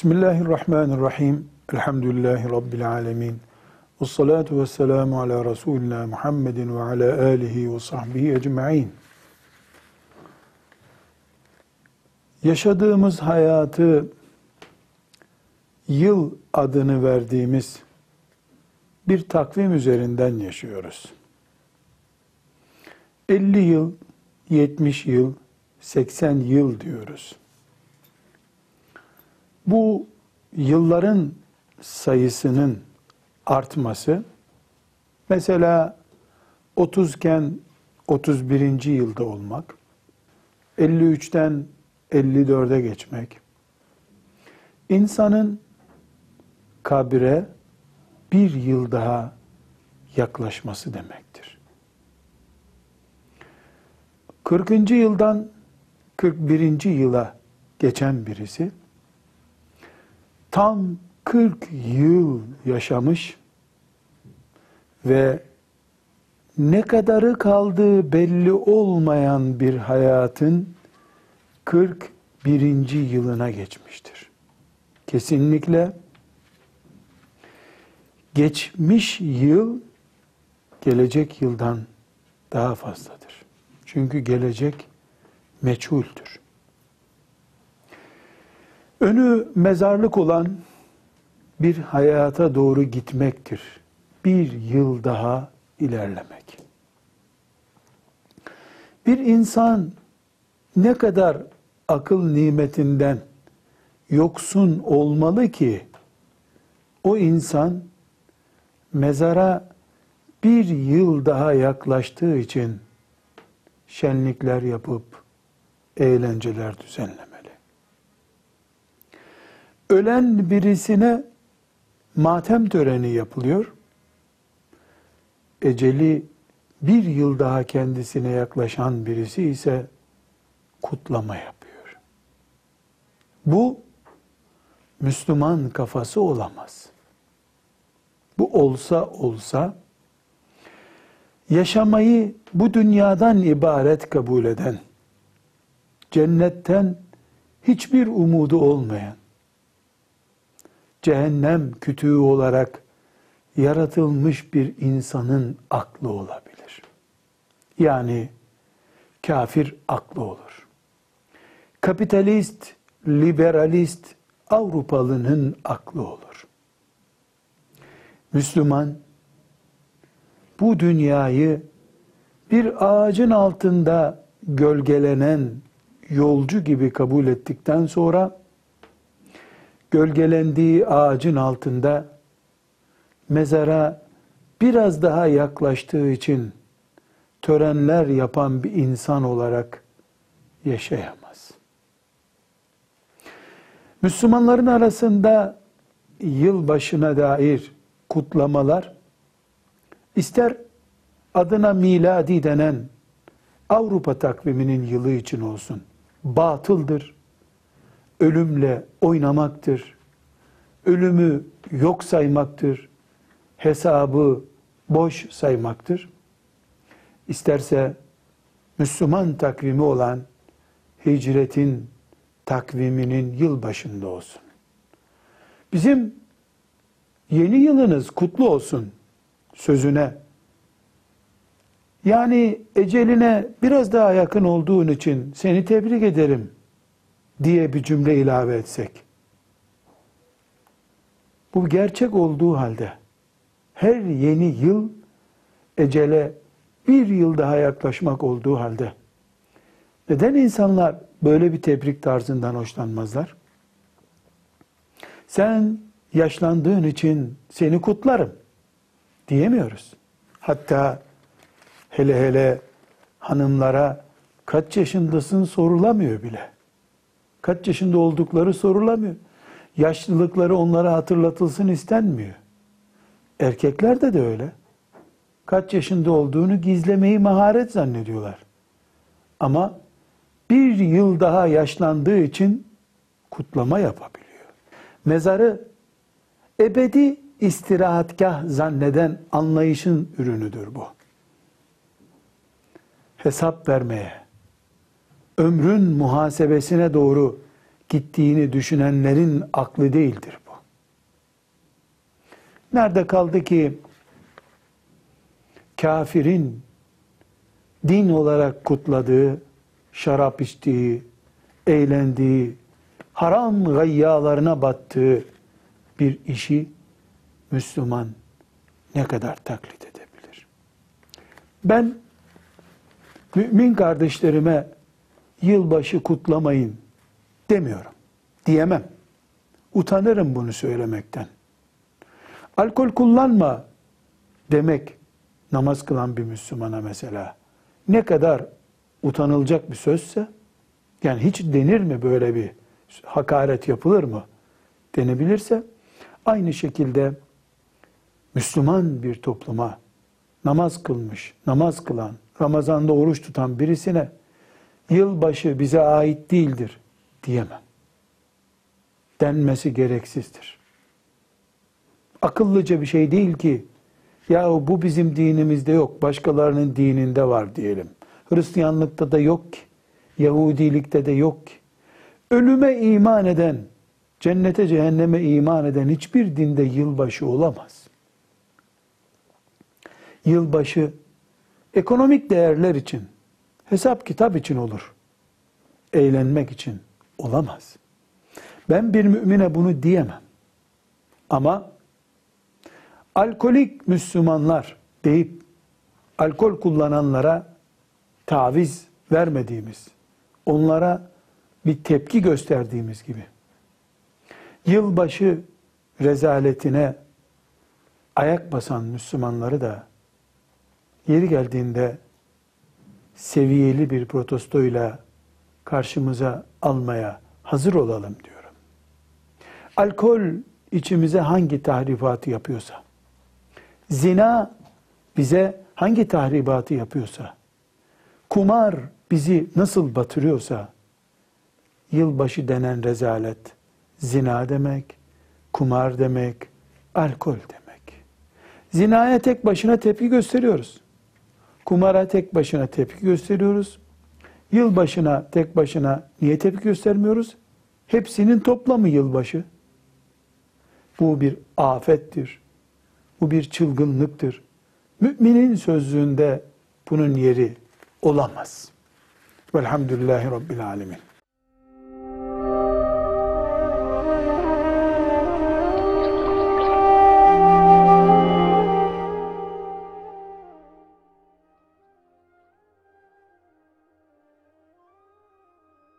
Bismillahirrahmanirrahim. Elhamdülillahi Rabbil alemin. Ve salatu ve selamu ala Resulina Muhammedin ve ala alihi ve sahbihi ecma'in. Yaşadığımız hayatı yıl adını verdiğimiz bir takvim üzerinden yaşıyoruz. 50 yıl, 70 yıl, 80 yıl diyoruz. Bu yılların sayısının artması mesela 30 iken 31. yılda olmak, 53'ten 54'e geçmek, insanın kabire bir yıl daha yaklaşması demektir. 40. yıldan 41. yıla geçen birisi tam 40 yıl yaşamış ve ne kadarı kaldığı belli olmayan bir hayatın 41. yılına geçmiştir. Kesinlikle geçmiş yıl gelecek yıldan daha fazladır. Çünkü gelecek meçhuldür. Önü mezarlık olan bir hayata doğru gitmektir. Bir yıl daha ilerlemek. Bir insan ne kadar akıl nimetinden yoksun olmalı ki o insan mezara bir yıl daha yaklaştığı için şenlikler yapıp eğlenceler düzenlemeli. Ölen birisine matem töreni yapılıyor. Eceli bir yıl daha kendisine yaklaşan birisi ise kutlama yapıyor. Bu Müslüman kafası olamaz. Bu olsa olsa yaşamayı bu dünyadan ibaret kabul eden, cennetten hiçbir umudu olmayan, cehennem kütüğü olarak yaratılmış bir insanın aklı olabilir. Yani kafir aklı olur. Kapitalist, liberalist Avrupalının aklı olur. Müslüman bu dünyayı bir ağacın altında gölgelenen yolcu gibi kabul ettikten sonra gölgelendiği ağacın altında mezara biraz daha yaklaştığı için törenler yapan bir insan olarak yaşayamaz. Müslümanların arasında yılbaşına dair kutlamalar ister adına miladi denen Avrupa takviminin yılı için olsun batıldır, ölümle oynamaktır, ölümü yok saymaktır, hesabı boş saymaktır. İsterse Müslüman takvimi olan hicretin takviminin yılbaşında olsun. Bizim yeni yılınız kutlu olsun sözüne yani eceline biraz daha yakın olduğun için seni tebrik ederim diye bir cümle ilave etsek. Bu gerçek olduğu halde her yeni yıl ecele bir yıl daha yaklaşmak olduğu halde neden insanlar böyle bir tebrik tarzından hoşlanmazlar? Sen yaşlandığın için seni kutlarım diyemiyoruz. Hatta hele hele hanımlara kaç yaşındasın sorulamıyor bile. Kaç yaşında oldukları sorulamıyor. Yaşlılıkları onlara hatırlatılsın istenmiyor. Erkeklerde de öyle. Kaç yaşında olduğunu gizlemeyi maharet zannediyorlar. Ama bir yıl daha yaşlandığı için kutlama yapabiliyor. Mezarı ebedi istirahatgah zanneden anlayışın ürünüdür bu. Hesap vermeye, ömrün muhasebesine doğru gittiğini düşünenlerin aklı değildir bu. Nerede kaldı ki kafirin din olarak kutladığı, şarap içtiği, eğlendiği, haram gayyalarına battığı bir işi Müslüman ne kadar taklit edebilir? Ben mümin kardeşlerime yılbaşı kutlamayın demiyorum. Diyemem. Utanırım bunu söylemekten. Alkol kullanma demek namaz kılan bir Müslümana mesela ne kadar utanılacak bir sözse yani hiç denir mi böyle bir hakaret yapılır mı denebilirse aynı şekilde Müslüman bir topluma namaz kılmış, namaz kılan, Ramazan'da oruç tutan birisine yılbaşı bize ait değildir diyemem. Denmesi gereksizdir. Akıllıca bir şey değil ki ya bu bizim dinimizde yok, başkalarının dininde var diyelim. Hristiyanlıkta da yok ki, Yahudilikte de yok ki. Ölüme iman eden, cennete cehenneme iman eden hiçbir dinde yılbaşı olamaz. Yılbaşı ekonomik değerler için, hesap kitap için olur. Eğlenmek için olamaz. Ben bir mümine bunu diyemem. Ama alkolik Müslümanlar deyip alkol kullananlara taviz vermediğimiz, onlara bir tepki gösterdiğimiz gibi yılbaşı rezaletine ayak basan Müslümanları da yeri geldiğinde seviyeli bir protestoyla karşımıza almaya hazır olalım diyorum. Alkol içimize hangi tahribatı yapıyorsa, zina bize hangi tahribatı yapıyorsa, kumar bizi nasıl batırıyorsa, yılbaşı denen rezalet, zina demek, kumar demek, alkol demek. Zinaya tek başına tepki gösteriyoruz. Kumara tek başına tepki gösteriyoruz. Yılbaşına tek başına niye tepki göstermiyoruz? Hepsinin toplamı yılbaşı. Bu bir afettir. Bu bir çılgınlıktır. Müminin sözlüğünde bunun yeri olamaz. Velhamdülillahi Rabbil Alemin.